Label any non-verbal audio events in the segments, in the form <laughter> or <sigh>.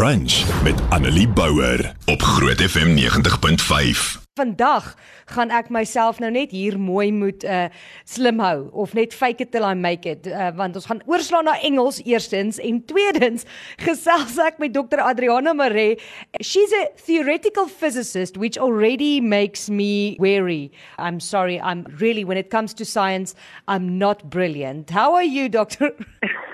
Brunch met Annelie Bouwer op Groot FM 90.5. Vandag gaan ek myself nou net hier mooi moet uh slim hou of net fake it till I make it uh, want ons gaan oorslaan na Engels eerstens en tweedens <laughs> gesels ek met Dr Adriana Mare. She's a theoretical physicist which already makes me wary. I'm sorry, I'm really when it comes to science, I'm not brilliant. How are you, doctor? <laughs>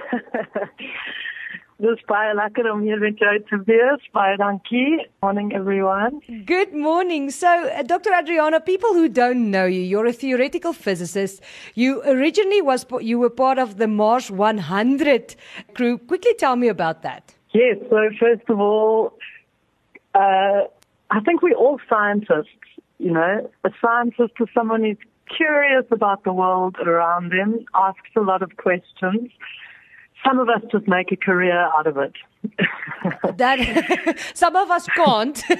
Lekker om hier met jou te wees. Baie dankie. Morning everyone. Good morning. So, uh, Dr. Adriana, people who don't know you, you're a theoretical physicist. You originally was you were part of the Mars 100 crew. Quickly tell me about that. Yes, so first of all, uh, I think we're all scientists, you know. A scientist is someone who's curious about the world around them, asks a lot of questions some of us just make a career out of it. <laughs> that <laughs> some of us can't. <laughs>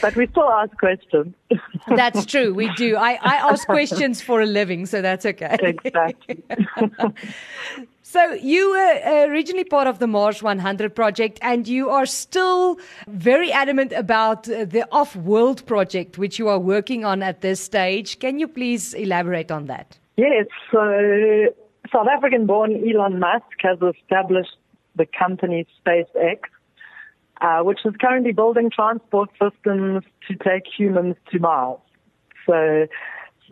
but we still ask questions. that's true. We do. I, I ask questions for a living, so that's okay. Exactly. So you were originally part of the Mars 100 project, and you are still very adamant about the off-world project, which you are working on at this stage. Can you please elaborate on that? Yes. So South African born Elon Musk has established the company SpaceX, uh, which is currently building transport systems to take humans to Mars. So,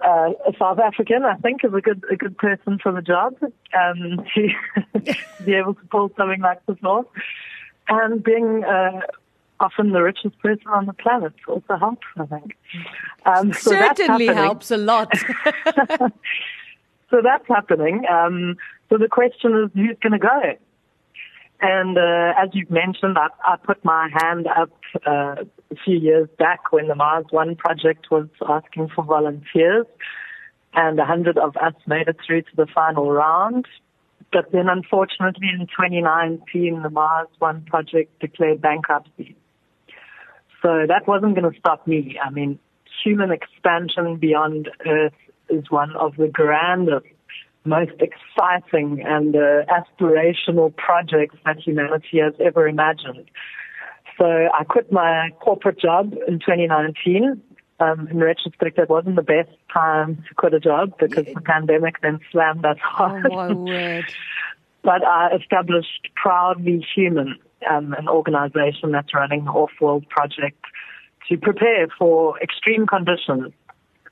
uh, a South African, I think, is a good a good person for the job um, <laughs> to be able to pull something like this off. And being uh, often the richest person on the planet also helps, I think. Um, so Certainly helps a lot. <laughs> <laughs> so that's happening. Um, so the question is, who's going to go? And uh, as you've mentioned, I, I put my hand up uh, a few years back when the Mars One project was asking for volunteers, and a hundred of us made it through to the final round. But then, unfortunately, in 2019, the Mars One project declared bankruptcy. So that wasn't going to stop me. I mean, human expansion beyond Earth is one of the grandest, most exciting and uh, aspirational projects that humanity has ever imagined. So I quit my corporate job in 2019. Um, in retrospect, it wasn't the best time to quit a job because the pandemic then slammed us <laughs> hard. Oh, my word. but I established Proudly Human, um, an organization that's running the off-world project to prepare for extreme conditions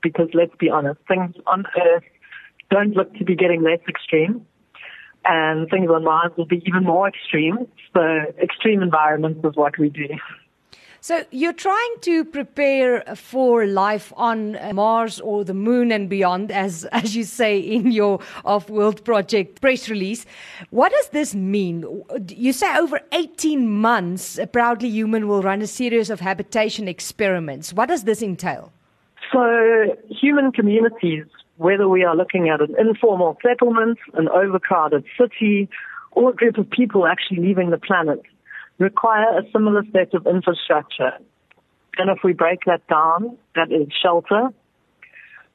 because let's be honest, things on Earth don't look to be getting less extreme. And things on Mars will be even more extreme. So extreme environments is what we do. So you're trying to prepare for life on uh, Mars or the moon and beyond, as <laughs> as you say in your off-world project press release. What does this mean? You say over 18 months, a Proudly Human will run a series of habitation experiments. What does this entail? So human communities, whether we are looking at an informal settlement, an overcrowded city, or a group of people actually leaving the planet, require a similar set of infrastructure. And if we break that down, that is shelter,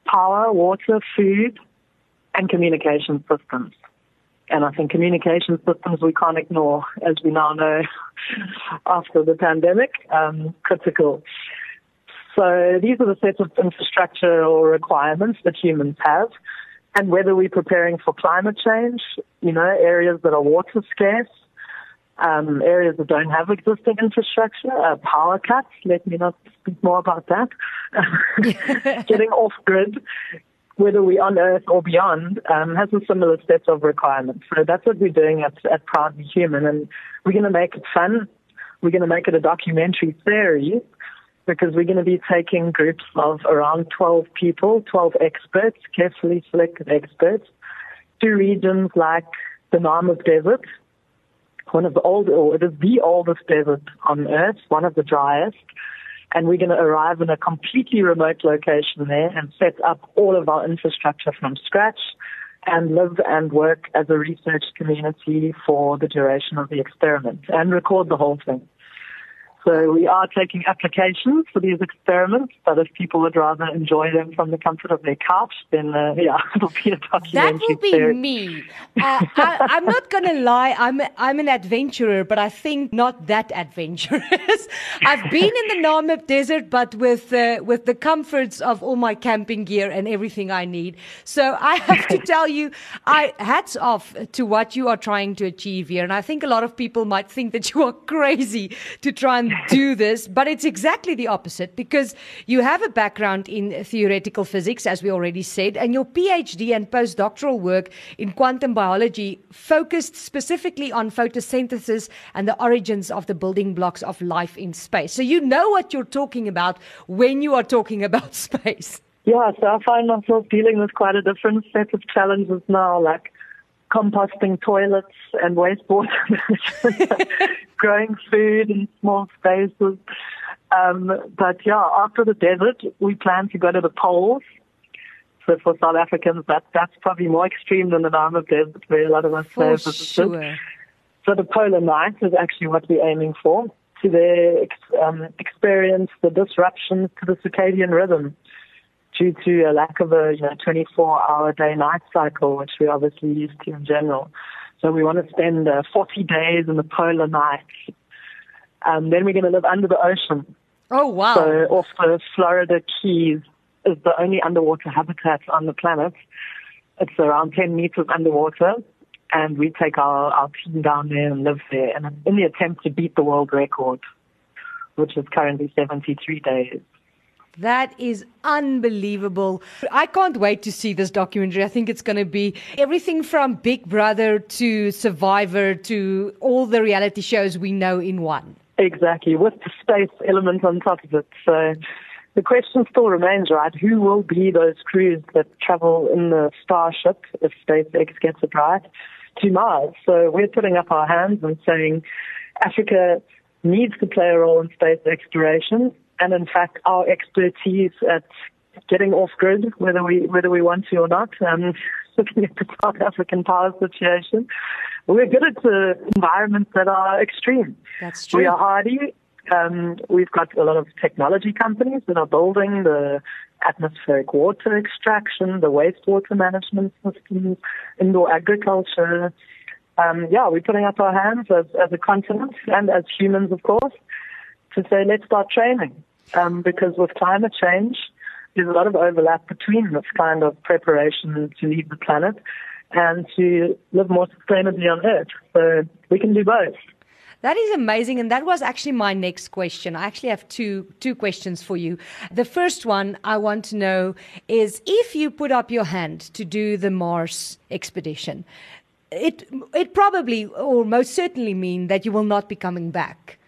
power, water, food, and communication systems. And I think communication systems we can't ignore, as we now know <laughs> after the pandemic, um, critical. So these are the sets of infrastructural requirements that humans have. And whether we're preparing for climate change, you know, areas that are water scarce, um, areas that don't have existing infrastructure, uh, power cuts, let me not speak more about that, <laughs> getting off grid, whether we're on Earth or beyond, um, has a similar set of requirements. So that's what we're doing at, at Proudly Human. And we're going to make it fun. We're going to make it a documentary series because we're going to be taking groups of around 12 people, 12 experts, carefully selected experts, to regions like the Namib Desert, one of the oldest, or it is the oldest desert on Earth, one of the driest. And we're going to arrive in a completely remote location there and set up all of our infrastructure from scratch and live and work as a research community for the duration of the experiment and record the whole thing. So we are taking applications for these experiments, but if people would rather enjoy them from the comfort of their couch, then uh, <laughs> yeah, <laughs> it'll be a documentary. That will be series. me. Uh, I, I'm not going to lie. I'm I'm an adventurer, but I think not that adventurous. <laughs> I've been in the Namib Desert, but with uh, with the comforts of all my camping gear and everything I need. So I have to tell you, I hats off to what you are trying to achieve here, and I think a lot of people might think that you are crazy to try and <laughs> do this, but it's exactly the opposite because you have a background in theoretical physics, as we already said, and your PhD and postdoctoral work in quantum biology focused specifically on photosynthesis and the origins of the building blocks of life in space. So you know what you're talking about when you are talking about <laughs> space. Yeah, so I find myself dealing with quite a different set of challenges now, like composting toilets and wastewater <laughs> growing food in small spaces. Um, but yeah, after the desert, we plan to go to the poles. So for South Africans, that that's probably more extreme than the Namib Desert, where a lot of us For sure. So the polar night is actually what we're aiming for to um, experience the disruptions to the circadian rhythm due to a lack of a you know 24-hour day-night cycle, which we're obviously used to in general. So we want to spend uh, 40 days in the polar night. Um, then we're going to live under the ocean. Oh wow. So off the Florida Keys is the only underwater habitat on the planet. It's around 10 meters underwater, and we take our, our team down there and live there, and in the attempt to beat the world record, which is currently 73 days. That is unbelievable. I can't wait to see this documentary. I think it's going to be everything from Big Brother to Survivor to all the reality shows we know in one. Exactly, with the space element on top of it. So the question still remains, right? Who will be those crews that travel in the Starship if SpaceX gets it right to Mars? So we're putting up our hands and saying Africa needs to play a role in space exploration. And in fact, our expertise at getting off grid, whether we whether we want to or not, um, <laughs> looking at the South African power situation, we're good at the environments that are extreme. That's true. We are hardy. Um, we've got a lot of technology companies that are building the atmospheric water extraction, the wastewater management systems, indoor agriculture. Um, yeah, we're putting up our hands as, as a continent and as humans, of course, to say let's start training. Um, because with climate change, there's a lot of overlap between this kind of preparation to leave the planet and to live more sustainably on Earth. So we can do both. That is amazing, and that was actually my next question. I actually have two two questions for you. The first one I want to know is if you put up your hand to do the Mars expedition, it it probably or most certainly mean that you will not be coming back.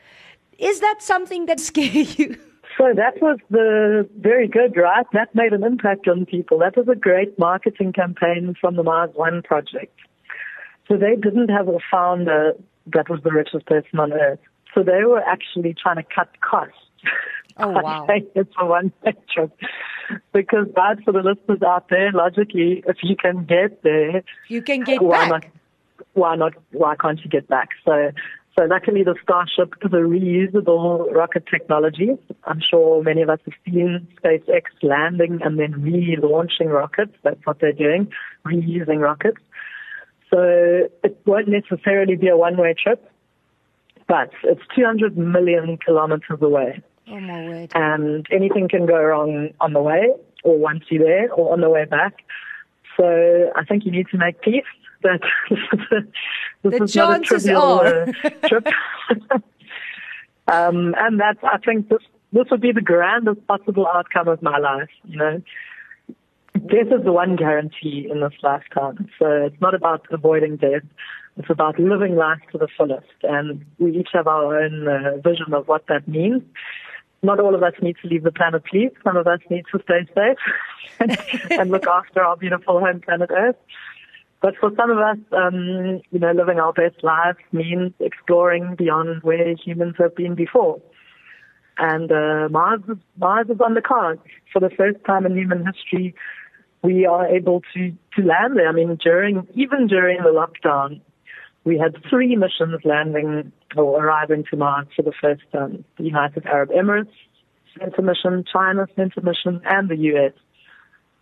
Is that something that <laughs> scares you? So that was the very good, right? That made an impact on people. That was a great marketing campaign from the Mars One project. So they didn't have a founder that was the richest person on earth. So they were actually trying to cut costs. <laughs> Oh, wow. <laughs> it's a one trip. Because bad for the listeners out there, logically, if you can get there, You can get why back. not? Why not? Why can't you get back? So, so luckily the Starship is a reusable rocket technology. I'm sure many of us have seen SpaceX landing and then relaunching rockets. That's what they're doing, reusing rockets. So it won't necessarily be a one-way trip, but it's 200 million kilometers away Oh my word. and anything can go wrong on the way or once you're there or on the way back. So I think you need to make peace that <laughs> this The is not a trivial are. uh, <laughs> trip. um, and that I think this this would be the grandest possible outcome of my life. You know, death is the one guarantee in this lifetime. So it's not about avoiding death. It's about living life to the fullest. And we each have our own uh, vision of what that means. Not all of us need to leave the planet, please. Some of us need to stay safe <laughs> and, and look after our beautiful home planet Earth. But for some of us, um, you know, living our best lives means exploring beyond where humans have been before. And uh, Mars, is, Mars is on the cards. For the first time in human history, we are able to, to land there. I mean, during even during the lockdown, We had three missions landing or arriving to Mars for the first time. The United Arab Emirates sent a mission, China sent a mission, and the US.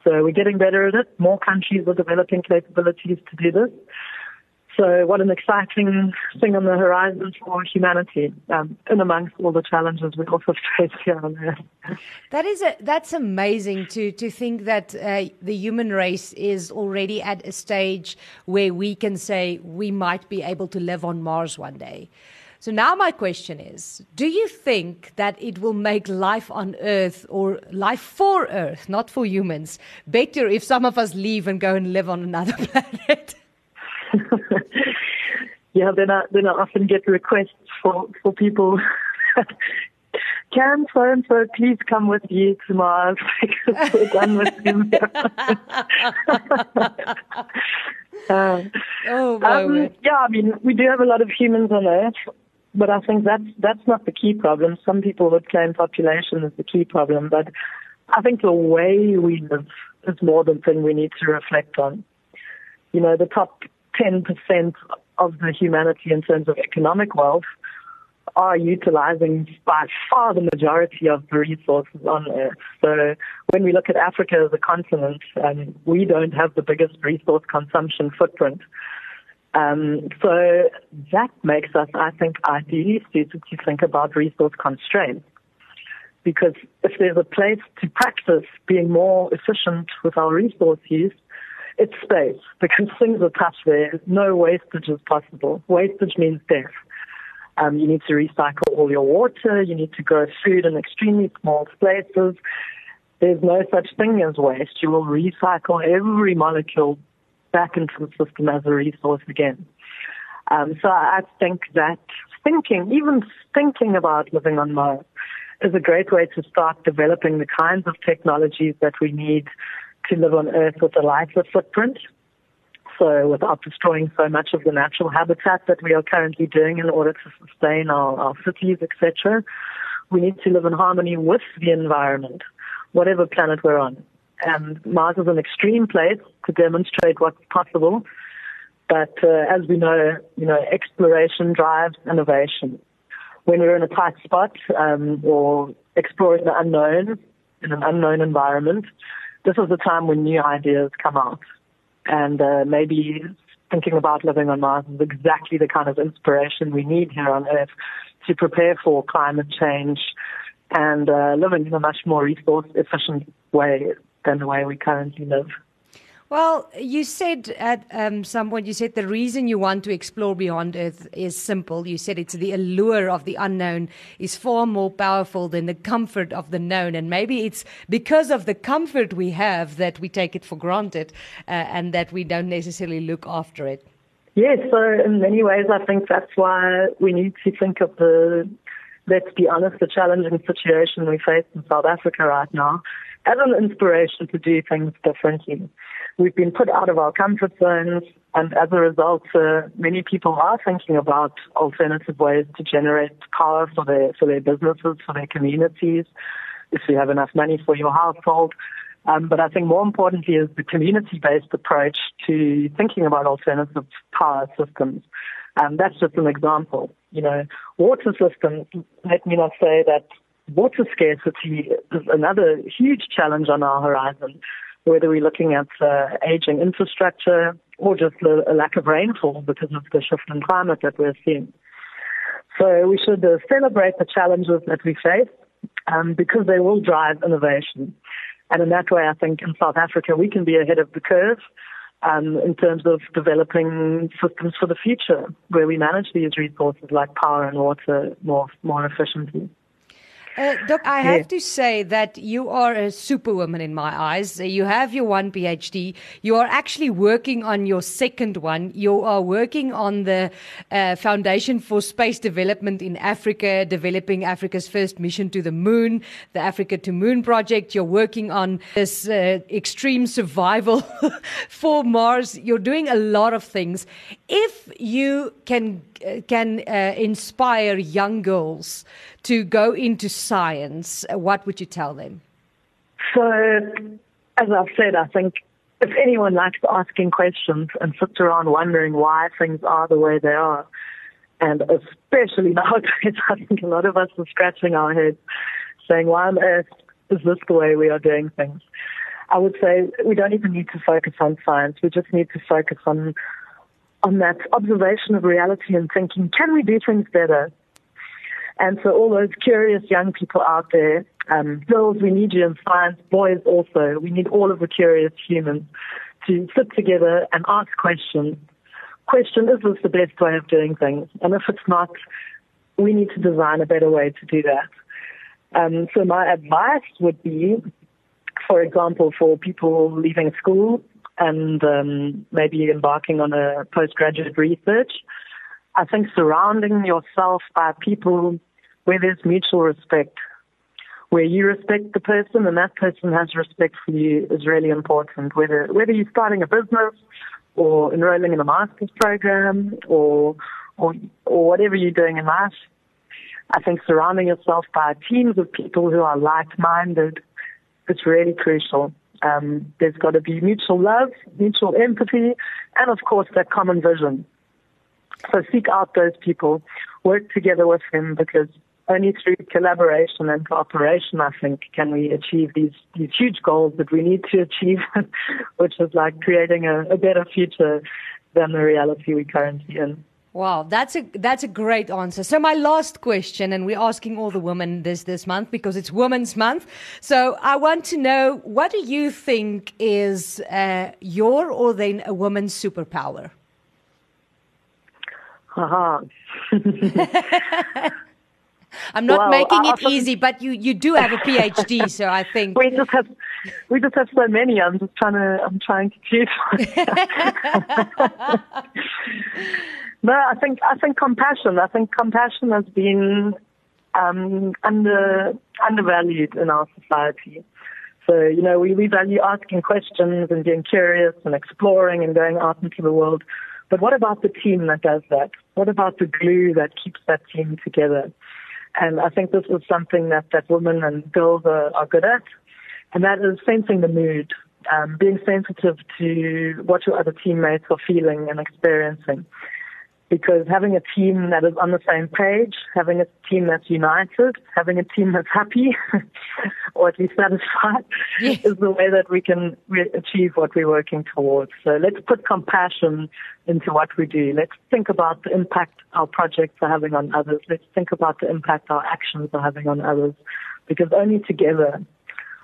So we're getting better at it. More countries are developing capabilities to do this. So what an exciting thing on the horizon for humanity, um, and amongst all the challenges we also <laughs> face here on Earth. That is a, that's amazing to to think that uh, the human race is already at a stage where we can say we might be able to live on Mars one day. So now my question is, do you think that it will make life on Earth or life for Earth, not for humans, better if some of us leave and go and live on another <laughs> planet? <laughs> yeah, then I then I often get requests for for people. <laughs> Can so and so please come with you to Mars because we're done with you. uh, oh, um, yeah, I mean, we do have a lot of humans on Earth, but I think that's that's not the key problem. Some people would claim population is the key problem, but I think the way we live is more than thing we need to reflect on. You know, the top 10% of the humanity in terms of economic wealth are utilizing by far the majority of the resources on Earth. So when we look at Africa as a continent, um, we don't have the biggest resource consumption footprint. Um, so that makes us, I think, ideally suited to think about resource constraints. Because if there's a place to practice being more efficient with our resource use, it's space because <laughs> things are tough there. No wastage is possible. Wastage means death. Um, you need to recycle all your water. You need to grow food in extremely small spaces. There's no such thing as waste. You will recycle every molecule back into the system as a resource again. Um, so I think that thinking, even thinking about living on Mars, is a great way to start developing the kinds of technologies that we need to live on Earth with a lighter footprint. So without destroying so much of the natural habitat that we are currently doing in order to sustain our, our cities, etc., we need to live in harmony with the environment, whatever planet we're on. And Mars is an extreme place to demonstrate what's possible. But uh, as we know, you know, exploration drives innovation. When we're in a tight spot um, or exploring the unknown in an unknown environment, this is the time when new ideas come out. And uh, maybe thinking about living on Mars is exactly the kind of inspiration we need here on Earth to prepare for climate change and uh, living in a much more resource efficient way than the way we currently live. Well, you said at um, some point, you said the reason you want to explore beyond Earth is simple. You said it's the allure of the unknown is far more powerful than the comfort of the known. And maybe it's because of the comfort we have that we take it for granted uh, and that we don't necessarily look after it. Yes, so in many ways, I think that's why we need to think of the, let's be honest, the challenging situation we face in South Africa right now as an inspiration to do things differently. We've been put out of our comfort zones, and as a result, uh, many people are thinking about alternative ways to generate power for their for their businesses, for their communities. If you have enough money for your household, um, but I think more importantly is the community-based approach to thinking about alternative power systems. And that's just an example. You know, water systems. Let me not say that water scarcity is another huge challenge on our horizon whether we're looking at uh, aging infrastructure or just a, a, lack of rainfall because of the shift in climate that we're seeing. So we should uh, celebrate the challenges that we face um, because they will drive innovation. And in that way, I think in South Africa, we can be ahead of the curve um, in terms of developing systems for the future where we manage these resources like power and water more, more efficiently. Uh, Doc, I have to say that you are a superwoman in my eyes. You have your one PhD. You are actually working on your second one. You are working on the uh, Foundation for Space Development in Africa, developing Africa's first mission to the moon, the Africa to Moon project. You're working on this uh, extreme survival <laughs> for Mars. You're doing a lot of things. If you can can uh, inspire young girls to go into science, what would you tell them? So, as I've said, I think if anyone likes asking questions and sits around wondering why things are the way they are, and especially <laughs> nowadays, I think a lot of us are scratching our heads saying, why on earth is this the way we are doing things? I would say we don't even need to focus on science. We just need to focus on on that observation of reality and thinking, can we do things better? And so all those curious young people out there, um, girls, we need you in science, boys also. We need all of the curious humans to sit together and ask questions. Question, is this the best way of doing things? And if it's not, we need to design a better way to do that. Um, so my advice would be, for example, for people leaving school and um, maybe embarking on a postgraduate research, I think surrounding yourself by people where there's mutual respect, where you respect the person and that person has respect for you is really important. Whether whether you're starting a business or enrolling in a master's program or or or whatever you're doing in life, I think surrounding yourself by teams of people who are like-minded is really crucial. Um, there's got to be mutual love, mutual empathy, and of course that common vision. So seek out those people, work together with them because only through collaboration and cooperation, I think, can we achieve these, these huge goals that we need to achieve, <laughs> which is like creating a, a better future than the reality we're currently in. Wow, that's a that's a great answer. So my last question, and we're asking all the women this this month because it's Women's Month. So I want to know what do you think is uh, your or then a woman's superpower? Haha. <laughs> I'm not Well, making it often- easy, but you you do have a PhD, <laughs> so I think we just have we just have so many. I'm just trying to I'm trying to choose. <laughs> <laughs> no, I think I think compassion. I think compassion has been um, under undervalued in our society. So you know we we value asking questions and being curious and exploring and going out into the world. But what about the team that does that? What about the glue that keeps that team together? And I think this is something that, that women and girls are, are good at. And that is sensing the mood, um, being sensitive to what your other teammates are feeling and experiencing. Because having a team that is on the same page, having a team that's united, having a team that's happy, <laughs> or at least satisfied, Yes. is the way that we can re- achieve what we're working towards. So let's put compassion into what we do. Let's think about the impact our projects are having on others. Let's think about the impact our actions are having on others. Because only together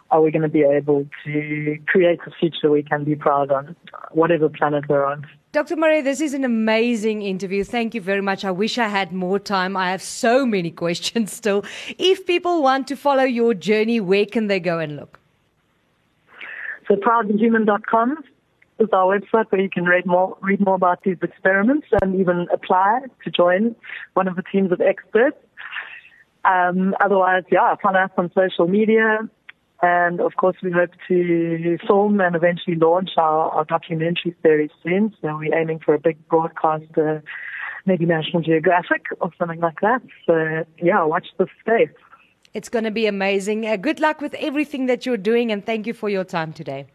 are we going to be able to create a future we can be proud on, whatever planet we're on. Dr. Marais, this is an amazing interview. Thank you very much. I wish I had more time. I have so many <laughs> questions still. If people want to follow your journey, where can they go and look? So proudhuman.com is our website where you can read more, read more about these experiments and even apply to join one of the teams of experts. Um, otherwise, yeah, follow us on social media. And of course, we hope to film and eventually launch our, our documentary series soon. So we're aiming for a big broadcast, uh, maybe National Geographic or something like that. So yeah, watch this space. It's going to be amazing. Uh, good luck with everything that you're doing, and thank you for your time today.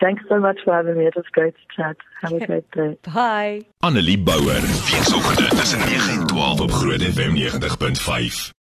Thanks so much for having me. It was great to chat. Have a great day. <laughs> Bye. Annelie Bouwer, weekoggend tussen 9 en 12 op Groot FM 90.5.